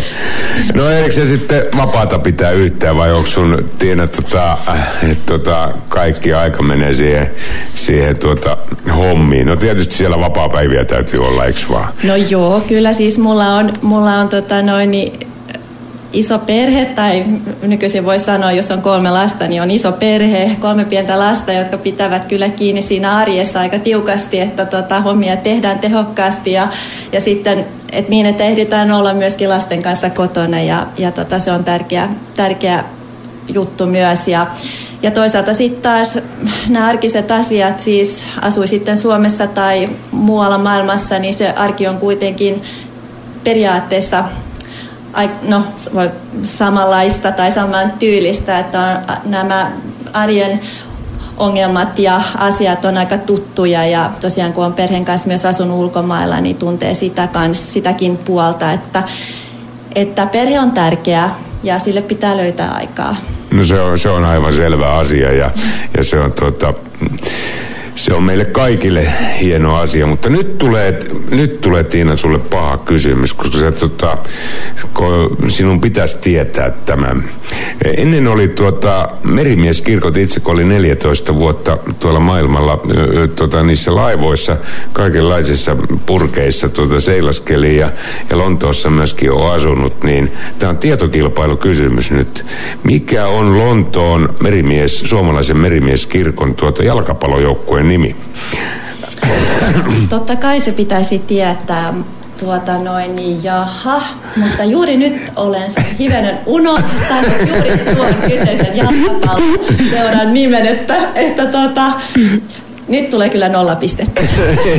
No eikö se sitten vapaata pitää yhtään vai onko sun Tiina tota, että tota, kaikki aika menee siihen, siihen tuota, hommiin? No tietysti siellä vapaa-päiviä täytyy olla, eikö vaan? No joo, kyllä siis mulla on, mulla on tota noin, niin iso perhe, tai nykyisin voi sanoa, jos on kolme lasta, niin on iso perhe, kolme pientä lasta, jotka pitävät kyllä kiinni siinä arjessa aika tiukasti, että tota, hommia tehdään tehokkaasti ja, ja sitten et niin, että ehditään olla myöskin lasten kanssa kotona ja, ja tota, se on tärkeä, tärkeä juttu myös. Ja, ja toisaalta sitten taas nämä arkiset asiat, siis asui sitten Suomessa tai muualla maailmassa, niin se arki on kuitenkin periaatteessa no, samanlaista tai saman tyylistä, että on nämä arjen ongelmat ja asiat on aika tuttuja ja tosiaan kun on perheen kanssa myös asunut ulkomailla, niin tuntee sitä kans, sitäkin puolta, että, että perhe on tärkeä ja sille pitää löytää aikaa. No se on, se on aivan selvä asia ja, ja se on tuota, se on meille kaikille hieno asia, mutta nyt tulee, nyt tulee Tiina sulle paha kysymys, koska se, tota, sinun pitäisi tietää tämä. Ennen oli tuota, merimieskirkot itse, kun oli 14 vuotta tuolla maailmalla tuota, niissä laivoissa, kaikenlaisissa purkeissa tuota, seilaskeli ja, ja Lontoossa myöskin on asunut, niin tämä on tietokilpailukysymys nyt. Mikä on Lontoon merimies, suomalaisen merimieskirkon tuota, jalkapallojoukkueen nimi? Totta kai se pitäisi tietää, tuota noin, niin jaha, mutta juuri nyt olen sen hivenen unohtanut juuri tuon kyseisen jalkapallon seuran nimen, että, että tuota, nyt tulee kyllä nolla pistettä. [laughs]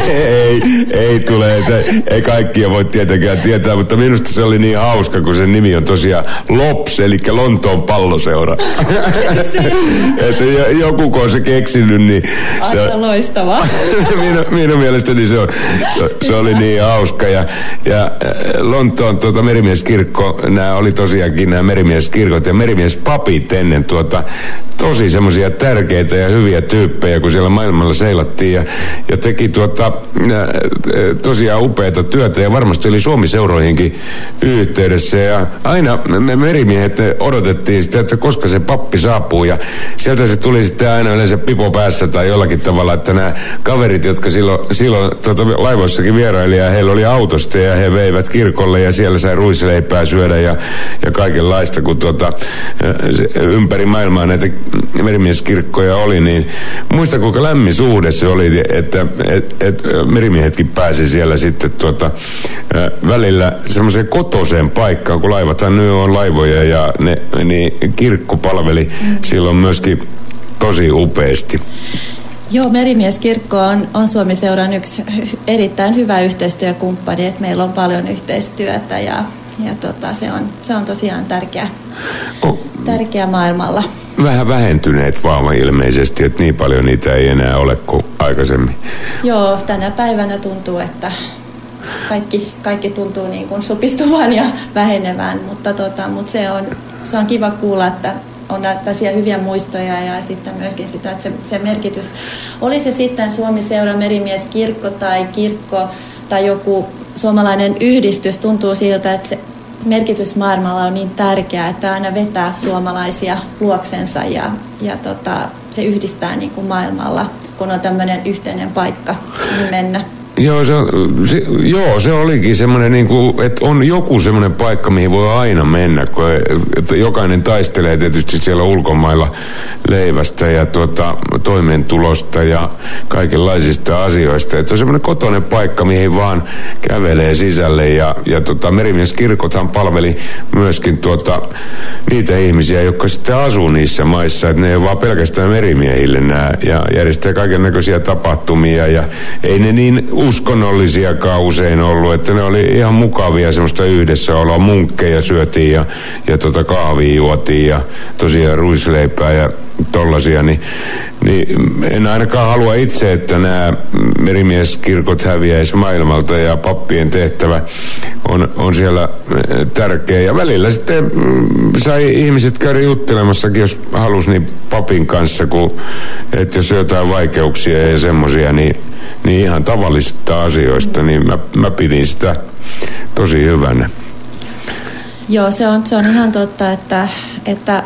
ei, ei tule. Että, ei kaikkia voi tietenkään tietää, mutta minusta se oli niin hauska, kun sen nimi on tosiaan LOPS, eli Lontoon palloseura. [laughs] että joku kun on se keksinyt, niin... Se on loistavaa. [laughs] minun, minun mielestäni se, on, se, se oli niin hauska. Ja, ja äh, Lontoon tuota, merimieskirkko, nämä oli tosiaankin nämä merimieskirkot ja merimiespapit ennen tuota, tosi semmoisia tärkeitä ja hyviä tyyppejä, kun siellä maailmalla seilattiin ja, ja teki tuota, tosiaan upeata työtä ja varmasti oli Suomi-seuroihinkin yhteydessä. Ja aina me merimiehet odotettiin sitä, että koska se pappi saapuu ja sieltä se tuli sitten aina yleensä pipo päässä tai jollakin tavalla, että nämä kaverit, jotka silloin, silloin tuota, laivoissakin vieraili ja heillä oli autosta ja he veivät kirkolle ja siellä sai ruisleipää syödä ja, ja kaikenlaista, kun tuota, ympäri maailmaa näitä merimieskirkkoja oli, niin muista kuinka lämmin suhde se oli, että et, et, merimiehetkin pääsi siellä sitten tuota, välillä semmoiseen kotoseen paikkaan, kun laivathan nyt on laivoja ja ne, niin kirkko palveli mm. silloin myöskin tosi upeasti. Joo, Merimieskirkko on, on Suomi-seuran yksi [laughs] erittäin hyvä yhteistyökumppani, että meillä on paljon yhteistyötä ja, ja tota, se, on, se on tosiaan tärkeä, oh. tärkeä maailmalla vähän vähentyneet vaan ilmeisesti, että niin paljon niitä ei enää ole kuin aikaisemmin. Joo, tänä päivänä tuntuu, että kaikki, kaikki tuntuu niin kuin supistuvan ja vähenevän, mutta, tota, mutta se, on, se on kiva kuulla, että on tällaisia hyviä muistoja ja sitten myöskin sitä, että se, se merkitys, oli se sitten Suomi-seura, merimies, kirkko tai kirkko tai joku suomalainen yhdistys, tuntuu siltä, että se merkitys maailmalla on niin tärkeää, että aina vetää suomalaisia luoksensa ja, ja tota, se yhdistää niin kuin maailmalla, kun on tämmöinen yhteinen paikka, mennä. Joo, se, se, joo, se olikin semmoinen, niin että on joku semmoinen paikka, mihin voi aina mennä, kun jokainen taistelee tietysti siellä ulkomailla leivästä ja tuota, toimeentulosta ja kaikenlaisista asioista. Että on semmoinen kotoinen paikka, mihin vaan kävelee sisälle ja, ja tota, merimieskirkothan palveli myöskin tuota, niitä ihmisiä, jotka sitten asuu niissä maissa, että ne ei vaan pelkästään merimiehille nämä ja järjestää kaiken näköisiä tapahtumia ja ei ne niin uskonnollisiakaan usein ollut, että ne oli ihan mukavia semmoista yhdessä olla munkkeja syötiin ja, ja tota kahvia juotiin ja tosiaan ruisleipää ja tollasia, niin, niin en ainakaan halua itse, että nämä merimieskirkot häviäisi maailmalta ja pappien tehtävä on, on siellä eh, tärkeä. Ja välillä sitten mm, sai ihmiset käydä juttelemassakin, jos halusi, niin papin kanssa, kun, että jos jotain vaikeuksia ja semmoisia, niin, niin ihan tavallisista asioista, niin mä, mä pidin sitä tosi hyvänä. Joo, se on, se on ihan totta, että, että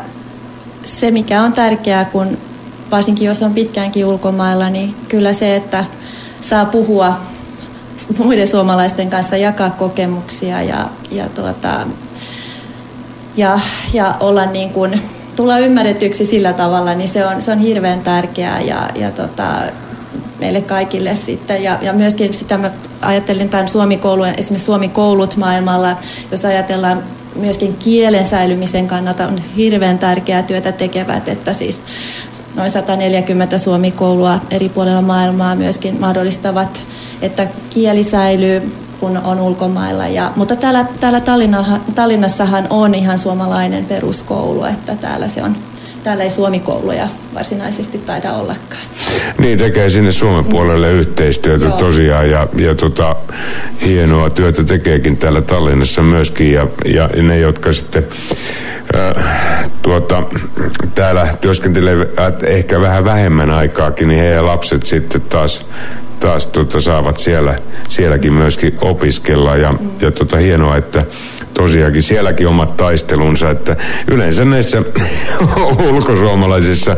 se mikä on tärkeää, kun varsinkin jos on pitkäänkin ulkomailla, niin kyllä se, että saa puhua muiden suomalaisten kanssa, jakaa kokemuksia ja, ja, tuota, ja, ja olla niin kuin, tulla ymmärretyksi sillä tavalla, niin se on, se on hirveän tärkeää ja, ja tota, meille kaikille sitten. Ja, ja myöskin sitä mä ajattelin tämän Suomi-koulun, esimerkiksi Suomi-koulut maailmalla, jos ajatellaan myöskin kielen säilymisen kannalta on hirveän tärkeää työtä tekevät, että siis noin 140 suomikoulua eri puolilla maailmaa myöskin mahdollistavat, että kieli säilyy kun on ulkomailla. Ja, mutta täällä, täällä Tallinnassahan on ihan suomalainen peruskoulu, että täällä se on täällä ei suomikouluja varsinaisesti taida ollakaan. Niin, tekee sinne Suomen puolelle yhteistyötä Joo. tosiaan ja, ja tota, hienoa työtä tekeekin täällä Tallinnassa myöskin ja, ja ne, jotka sitten äh, tuota, täällä työskentelevät ehkä vähän vähemmän aikaakin, niin heidän lapset sitten taas taas tota, saavat siellä, sielläkin myöskin opiskella. Ja, ja tota, hienoa, että tosiaankin sielläkin omat taistelunsa, että yleensä näissä [laughs] ulkosuomalaisissa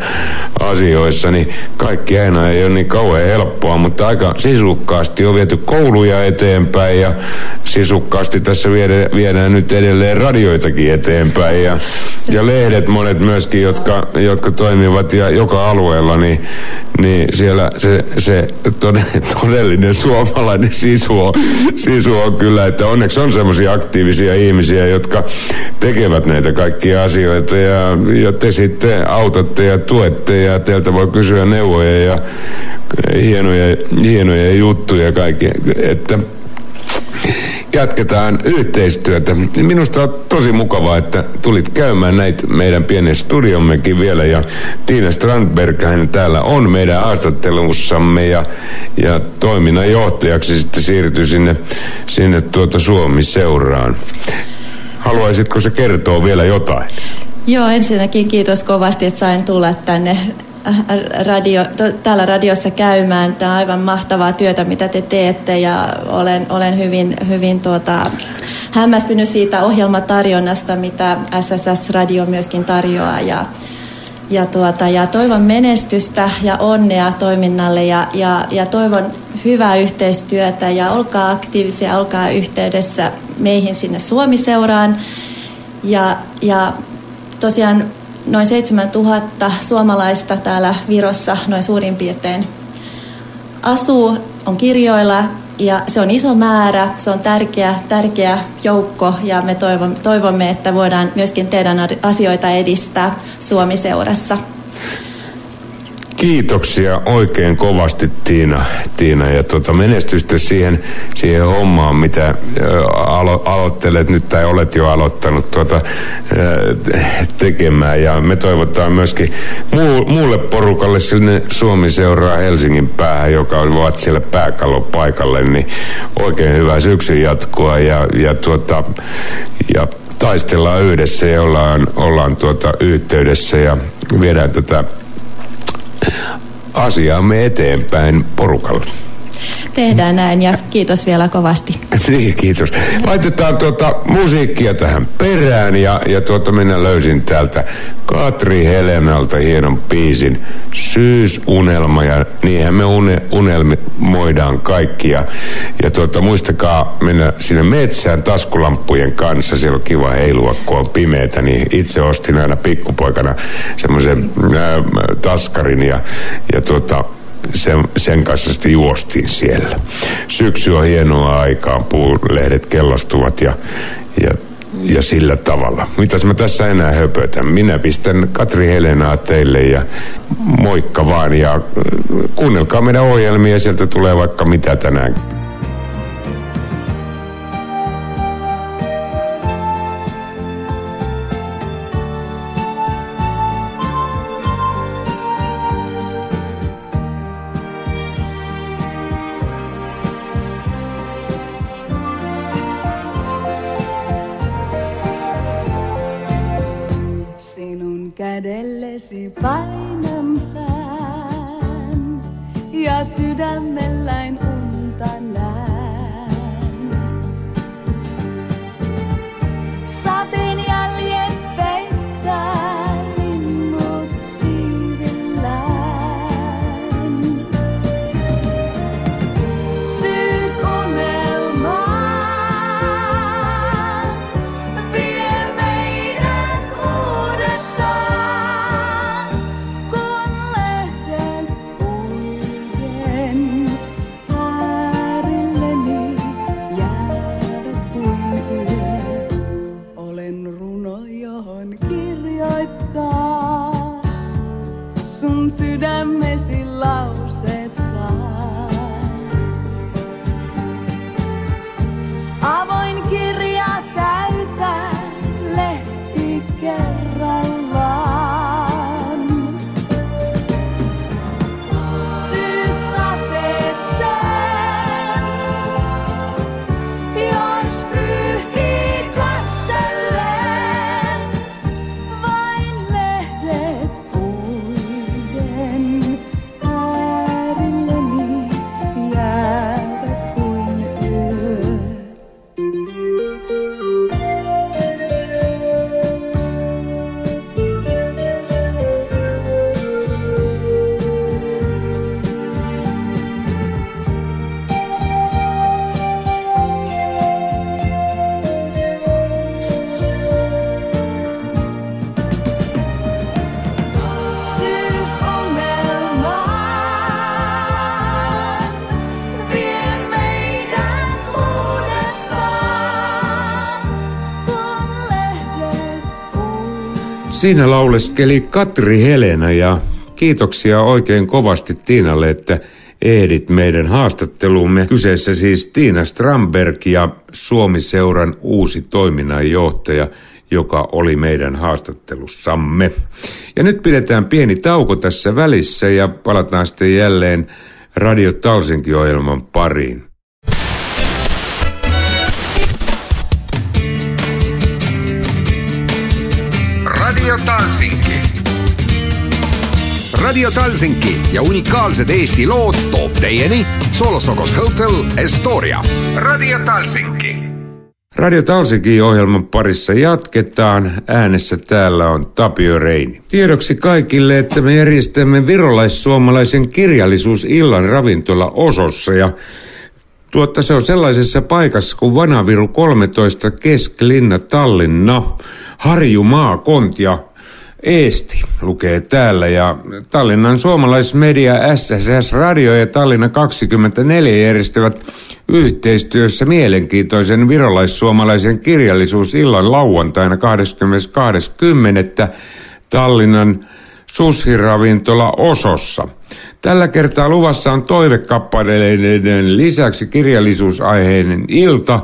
asioissa, niin kaikki aina ei ole niin kauhean helppoa, mutta aika sisukkaasti on viety kouluja eteenpäin ja sisukkaasti tässä viedään, viedään nyt edelleen radioitakin eteenpäin. Ja, ja lehdet monet myöskin, jotka, jotka toimivat ja joka alueella, niin, niin siellä se, se todellinen suomalainen sisu on, sisu on kyllä, että onneksi on semmoisia aktiivisia ihmisiä, jotka tekevät näitä kaikkia asioita. Ja, ja te sitten autatte ja tuette ja teiltä voi kysyä neuvoja ja hienoja, hienoja juttuja kaikki, että jatketaan yhteistyötä. Minusta on tosi mukavaa, että tulit käymään näitä meidän pienen studiommekin vielä ja Tiina Strandberg hän täällä on meidän haastattelussamme ja, ja toiminnan johtajaksi sitten siirtyi sinne, sinne tuota Suomi-seuraan. Haluaisitko se kertoa vielä jotain? Joo, ensinnäkin kiitos kovasti, että sain tulla tänne radio, täällä radiossa käymään. Tämä on aivan mahtavaa työtä, mitä te teette ja olen, olen hyvin, hyvin tuota, hämmästynyt siitä ohjelmatarjonnasta, mitä SSS Radio myöskin tarjoaa. Ja, ja, tuota, ja toivon menestystä ja onnea toiminnalle ja, ja, ja toivon hyvää yhteistyötä ja olkaa aktiivisia, olkaa yhteydessä meihin sinne Suomi-seuraan. Ja, ja tosiaan noin 7000 suomalaista täällä Virossa noin suurin piirtein asuu, on kirjoilla ja se on iso määrä, se on tärkeä, tärkeä joukko ja me toivomme, että voidaan myöskin teidän asioita edistää Suomi-seurassa. Kiitoksia oikein kovasti Tiina, Tiina ja tuota, menestystä siihen, siihen hommaan, mitä alo, aloittelet nyt tai olet jo aloittanut tuota, tekemään. Ja me toivotaan myöskin muu, muulle porukalle sinne Suomi seuraa Helsingin päähän, joka ovat siellä pääkallon paikalle, niin oikein hyvää syksyn jatkoa ja, ja, tuota, ja taistellaan yhdessä ja ollaan, ollaan tuota yhteydessä ja viedään tätä asiaamme eteenpäin porukalla. Tehdään näin ja kiitos vielä kovasti. [laughs] Niin, kiitos. Laitetaan tuota musiikkia tähän perään ja, ja tuota minä löysin täältä Katri Helenalta hienon biisin Syysunelma ja niinhän me une, unelmoidaan kaikki ja, ja tuota, muistakaa mennä sinne metsään taskulampujen kanssa, siellä on kiva heilua kun on pimeätä, niin itse ostin aina pikkupoikana semmoisen taskarin ja, ja tuota, sen, sen kanssa sitten juostiin siellä. Syksy on hienoa aikaa, puulehdet kellastuvat ja, ja, ja sillä tavalla. Mitäs mä tässä enää höpötän? Minä pistän Katri Helenaa teille ja moikka vaan ja kuunnelkaa meidän ohjelmia, sieltä tulee vaikka mitä tänään. Siinä lauleskeli Katri Helena ja kiitoksia oikein kovasti Tiinalle, että ehdit meidän haastatteluumme. Kyseessä siis Tiina Stramberg ja Suomi-seuran uusi toiminnanjohtaja, joka oli meidän haastattelussamme. Ja nyt pidetään pieni tauko tässä välissä ja palataan sitten jälleen Radio Talsinki-ohjelman pariin. Talsinki. Radio Talsinki ja unikaalsed Eesti lood toob teieni Solosokos Hotel Estoria. Radio Talsinki. Radio Talsiki-ohjelman parissa jatketaan. Äänessä täällä on Tapio Reini. Tiedoksi kaikille, että me järjestämme virolais-suomalaisen kirjallisuusillan ravintola Osossa ja Tuotta se on sellaisessa paikassa kuin Vanaviru 13 Kesklinna Tallinna, Harjumaa, Kontia, Eesti lukee täällä ja Tallinnan suomalaismedia SSS Radio ja Tallinna 24 järjestävät yhteistyössä mielenkiintoisen virolais-suomalaisen kirjallisuusillan lauantaina 22.10. Tallinnan sushiravintola Osossa. Tällä kertaa luvassa on toivekappaleiden lisäksi kirjallisuusaiheinen ilta.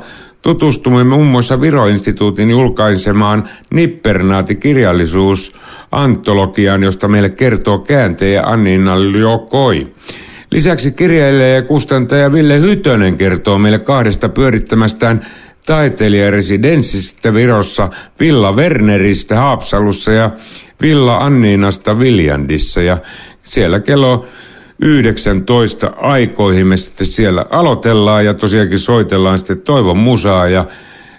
Tutustumme muun muassa Viro-instituutin julkaisemaan Nippernaati-kirjallisuus antologiaan, josta meille kertoo kääntäjä Anniina Ljokoi. Lisäksi kirjailija ja kustantaja Ville Hytönen kertoo meille kahdesta pyörittämästään taiteilijaresidenssistä Virossa, Villa Werneristä Haapsalussa ja Villa Anniinasta Viljandissa. Ja siellä kello 19 aikoihin me sitten siellä aloitellaan ja tosiaankin soitellaan sitten toivon musaa ja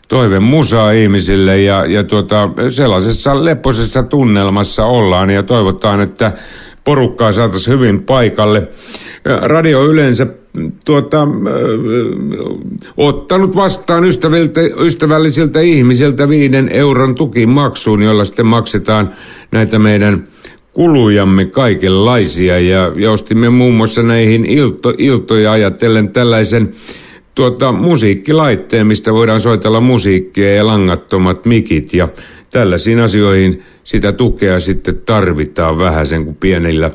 toive musaa ihmisille ja, ja tuota, sellaisessa leposessa tunnelmassa ollaan ja toivotaan, että porukkaa saataisiin hyvin paikalle. Radio yleensä tuota, äh, ottanut vastaan ystäviltä, ystävällisiltä ihmisiltä viiden euron tukimaksuun, jolla sitten maksetaan näitä meidän kulujamme kaikenlaisia ja, ja ostimme muun muassa näihin ilto, iltoja ajatellen tällaisen tuota, musiikkilaitteen, mistä voidaan soitella musiikkia ja langattomat mikit ja tällaisiin asioihin sitä tukea sitten tarvitaan vähän sen, kun pienillä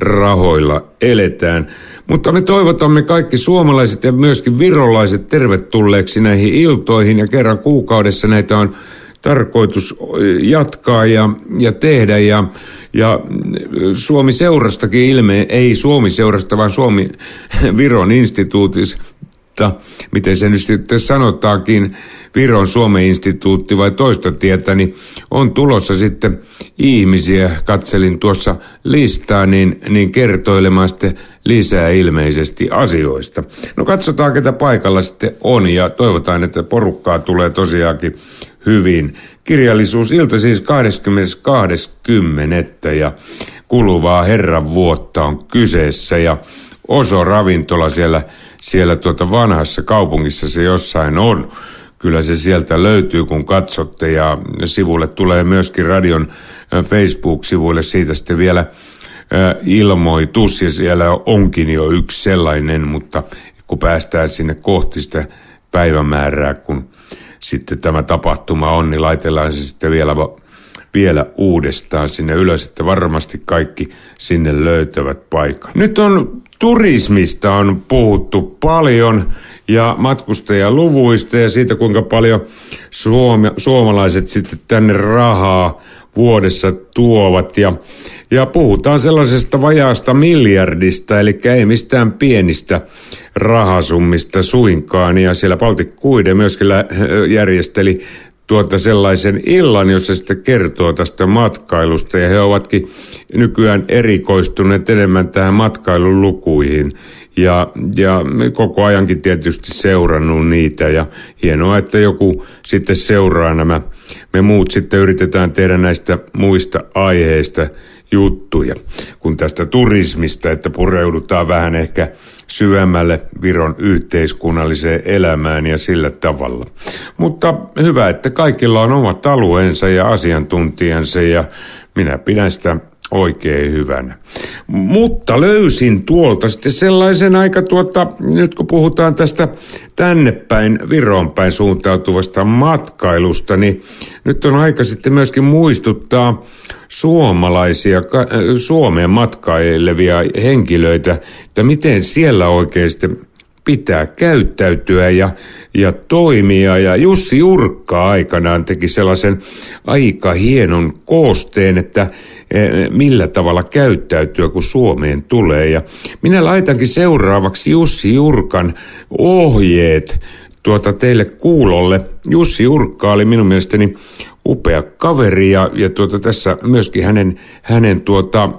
rahoilla eletään. Mutta me toivotamme kaikki suomalaiset ja myöskin virolaiset tervetulleeksi näihin iltoihin ja kerran kuukaudessa näitä on tarkoitus jatkaa ja, ja tehdä ja, ja Suomi seurastakin ilme, ei Suomi seurasta, vaan Suomi [laughs] Viron instituutissa miten se nyt sitten sanotaankin, Viron Suomen instituutti vai toista tietä, niin on tulossa sitten ihmisiä, katselin tuossa listaa, niin, niin kertoilemaan sitten lisää ilmeisesti asioista. No katsotaan, ketä paikalla sitten on ja toivotaan, että porukkaa tulee tosiaankin hyvin. Kirjallisuusilta siis 20.20. ja kuluvaa herran vuotta on kyseessä ja Oso ravintola siellä, siellä tuota vanhassa kaupungissa se jossain on. Kyllä se sieltä löytyy, kun katsotte ja sivulle tulee myöskin radion Facebook-sivuille siitä sitten vielä ilmoitus ja siellä onkin jo yksi sellainen, mutta kun päästään sinne kohti sitä päivämäärää, kun sitten tämä tapahtuma on, niin laitellaan se sitten vielä, vielä uudestaan sinne ylös, että varmasti kaikki sinne löytävät paikan. Nyt on turismista on puhuttu paljon ja matkustajaluvuista ja siitä, kuinka paljon suome, suomalaiset sitten tänne rahaa vuodessa tuovat. Ja, ja puhutaan sellaisesta vajaasta miljardista, eli ei mistään pienistä rahasummista suinkaan. Ja siellä Baltic Kuide myöskin järjesteli tuota sellaisen illan, jossa sitten kertoo tästä matkailusta. Ja he ovatkin nykyään erikoistuneet enemmän tähän matkailun lukuihin. Ja, ja koko ajankin tietysti seurannut niitä ja hienoa, että joku sitten seuraa nämä. Me muut sitten yritetään tehdä näistä muista aiheista juttuja, kun tästä turismista, että pureudutaan vähän ehkä syvemmälle Viron yhteiskunnalliseen elämään ja sillä tavalla. Mutta hyvä, että kaikilla on omat alueensa ja asiantuntijansa ja minä pidän sitä oikein hyvänä. Mutta löysin tuolta sitten sellaisen aika tuota, nyt kun puhutaan tästä tänne päin, Viroon päin suuntautuvasta matkailusta, niin nyt on aika sitten myöskin muistuttaa suomalaisia, Suomeen matkailevia henkilöitä, että miten siellä oikein sitten pitää käyttäytyä ja, ja toimia. Ja Jussi Urkka aikanaan teki sellaisen aika hienon koosteen, että eh, millä tavalla käyttäytyä, kun Suomeen tulee. Ja minä laitankin seuraavaksi Jussi Jurkan ohjeet tuota teille kuulolle. Jussi Urkka oli minun mielestäni upea kaveri ja, ja tuota, tässä myöskin hänen, hänen tuota, äh,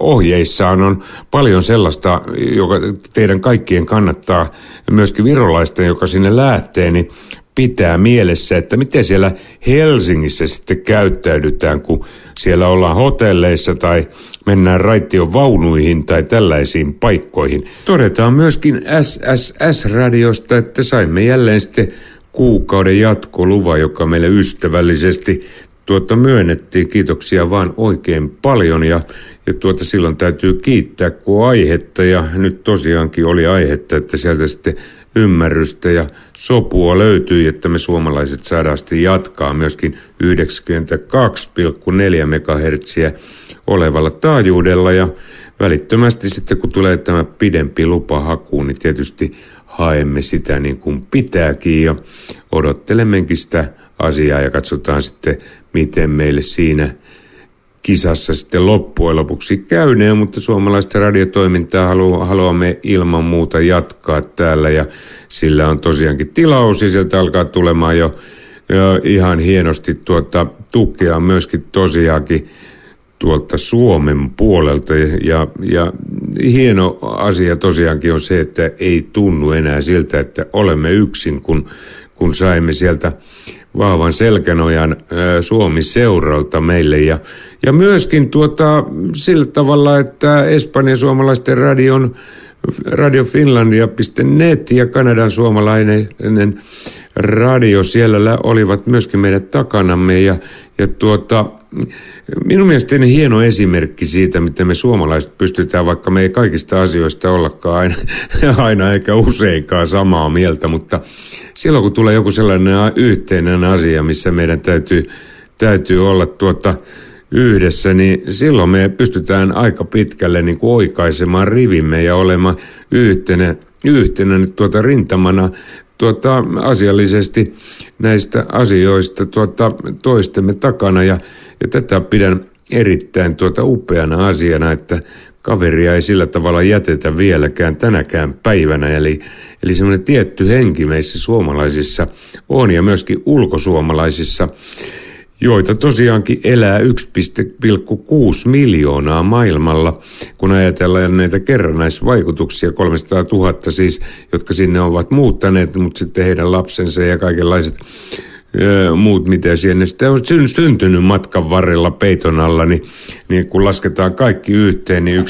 ohjeissaan on paljon sellaista, joka teidän kaikkien kannattaa, myöskin virolaisten, joka sinne lähtee, niin pitää mielessä, että miten siellä Helsingissä sitten käyttäydytään, kun siellä ollaan hotelleissa tai mennään raittion vaunuihin tai tällaisiin paikkoihin. Todetaan myöskin SSS-radiosta, että saimme jälleen sitten kuukauden jatkoluva, joka meille ystävällisesti tuota myönnettiin. Kiitoksia vaan oikein paljon ja, ja tuota silloin täytyy kiittää, kun aihetta ja nyt tosiaankin oli aihetta, että sieltä sitten ymmärrystä ja sopua löytyi, että me suomalaiset saadaan sitten jatkaa myöskin 92,4 MHz olevalla taajuudella. Ja välittömästi sitten kun tulee tämä pidempi lupahaku, niin tietysti haemme sitä niin kuin pitääkin. Ja odottelemmekin sitä asiaa ja katsotaan sitten, miten meille siinä kisassa sitten loppujen lopuksi käyneen, mutta suomalaista radiotoimintaa halu, haluamme ilman muuta jatkaa täällä ja sillä on tosiaankin tilaus ja sieltä alkaa tulemaan jo, jo ihan hienosti tuota tukea myöskin tosiaankin tuolta Suomen puolelta. Ja, ja hieno asia tosiaankin on se, että ei tunnu enää siltä, että olemme yksin, kun, kun saimme sieltä vahvan selkänojan Suomi-seuralta meille. Ja, ja myöskin tuota, sillä tavalla, että Espanjan suomalaisten radion radiofinlandia.net ja Kanadan suomalainen radio. Siellä olivat myöskin meidän takanamme ja, ja tuota, minun mielestäni hieno esimerkki siitä, miten me suomalaiset pystytään, vaikka me ei kaikista asioista ollakaan aina, [laughs] aina eikä useinkaan samaa mieltä, mutta silloin kun tulee joku sellainen yhteinen asia, missä meidän täytyy, täytyy olla tuota, yhdessä, niin silloin me pystytään aika pitkälle niin kuin oikaisemaan rivimme ja olemaan yhtenä, yhtenä nyt tuota rintamana tuota, asiallisesti näistä asioista tuota, toistemme takana. Ja, ja tätä pidän erittäin tuota upeana asiana, että kaveria ei sillä tavalla jätetä vieläkään tänäkään päivänä. Eli, eli semmoinen tietty henki meissä suomalaisissa on ja myöskin ulkosuomalaisissa joita tosiaankin elää 1,6 miljoonaa maailmalla, kun ajatellaan näitä kerrannaisvaikutuksia, 300 000 siis, jotka sinne ovat muuttaneet, mutta sitten heidän lapsensa ja kaikenlaiset öö, muut, mitä sinne sitten on syntynyt matkan varrella peiton alla, niin, niin kun lasketaan kaikki yhteen, niin 1,6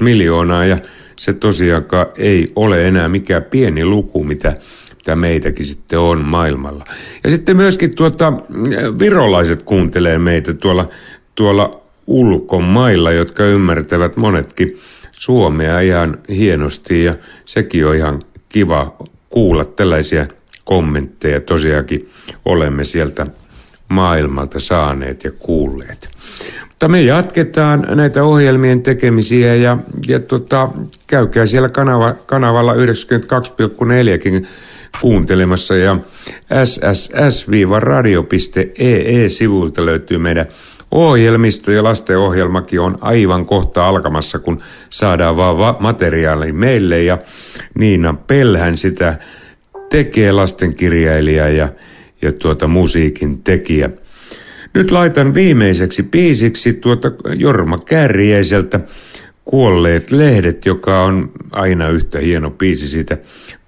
miljoonaa ja se tosiaankaan ei ole enää mikään pieni luku, mitä mitä meitäkin sitten on maailmalla. Ja sitten myöskin tuota, virolaiset kuuntelee meitä tuolla, tuolla ulkomailla, jotka ymmärtävät monetkin suomea ihan hienosti ja sekin on ihan kiva kuulla tällaisia kommentteja. Tosiaankin olemme sieltä maailmalta saaneet ja kuulleet. Mutta me jatketaan näitä ohjelmien tekemisiä ja, ja tota, käykää siellä kanava, kanavalla 92,4kin kuuntelemassa. Ja sss-radio.ee-sivulta löytyy meidän ohjelmisto ja lastenohjelmakin on aivan kohta alkamassa, kun saadaan vaan va- materiaali meille. Ja Niina Pelhän sitä tekee lastenkirjailija ja, ja tuota musiikin tekijä. Nyt laitan viimeiseksi biisiksi tuota Jorma Kärjäiseltä Kuolleet lehdet, joka on aina yhtä hieno biisi. Sitä,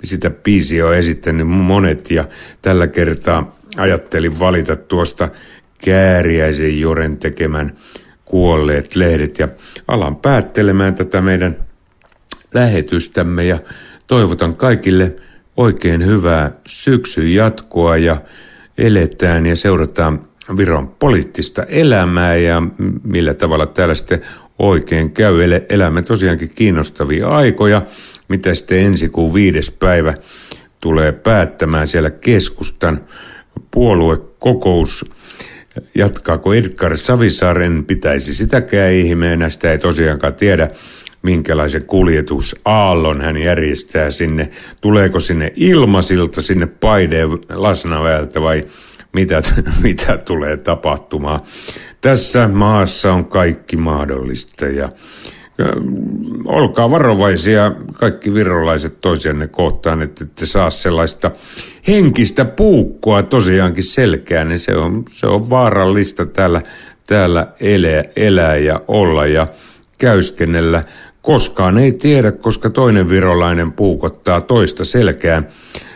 sitä biisiä on esittänyt monet ja tällä kertaa ajattelin valita tuosta Kääriäisen Joren tekemän Kuolleet lehdet ja alan päättelemään tätä meidän lähetystämme ja toivotan kaikille oikein hyvää syksyn jatkoa ja eletään ja seurataan Viron poliittista elämää ja millä tavalla täällä sitten oikein käy. Elämme tosiaankin kiinnostavia aikoja, mitä sitten ensi kuun viides päivä tulee päättämään siellä keskustan puoluekokous. Jatkaako Edgar Savisaaren, pitäisi sitäkään ihmeenä, sitä ei tosiaankaan tiedä minkälaisen kuljetusaallon hän järjestää sinne. Tuleeko sinne ilmasilta sinne paideen Lasnaväeltä vai mitä, [laughs] mitä tulee tapahtumaan. Tässä maassa on kaikki mahdollista ja olkaa varovaisia kaikki virolaiset toisianne kohtaan, että ette saa sellaista henkistä puukkoa tosiaankin selkään, niin se on, se on vaarallista täällä, täällä elää, elää ja olla ja käyskennellä. Koskaan ei tiedä, koska toinen virolainen puukottaa toista selkään.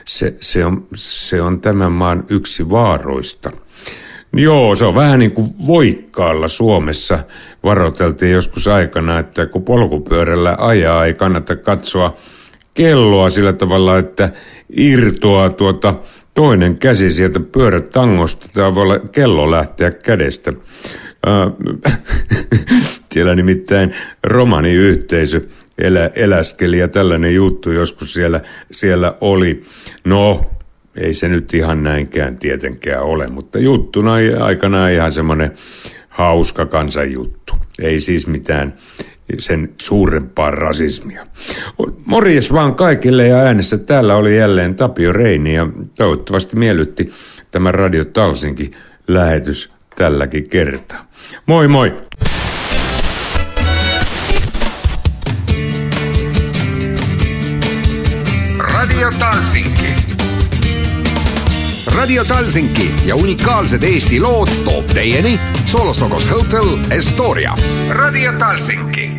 Se, se, on, se on tämän maan yksi vaaroista. Joo, se on vähän niin kuin voikkaalla Suomessa. Varoiteltiin joskus aikana, että kun polkupyörällä ajaa, ei kannata katsoa kelloa sillä tavalla, että irtoaa tuota toinen käsi sieltä pyörätangosta. Tämä voi olla kello lähteä kädestä. Äh, [laughs] siellä nimittäin romaniyhteisö elä, eläskeli ja tällainen juttu joskus siellä, siellä oli. No, ei se nyt ihan näinkään tietenkään ole, mutta juttuna aikana ihan semmoinen hauska kansanjuttu. Ei siis mitään sen suurempaa rasismia. Morjes vaan kaikille ja äänessä täällä oli jälleen Tapio Reini ja toivottavasti miellytti tämä Radio Talsinkin lähetys tälläkin kertaa. Moi moi! Radio Talsinki. Ja unikaalsed Eesti lood toob teieni Solostokos Hotel Estoria. Radio Talsinki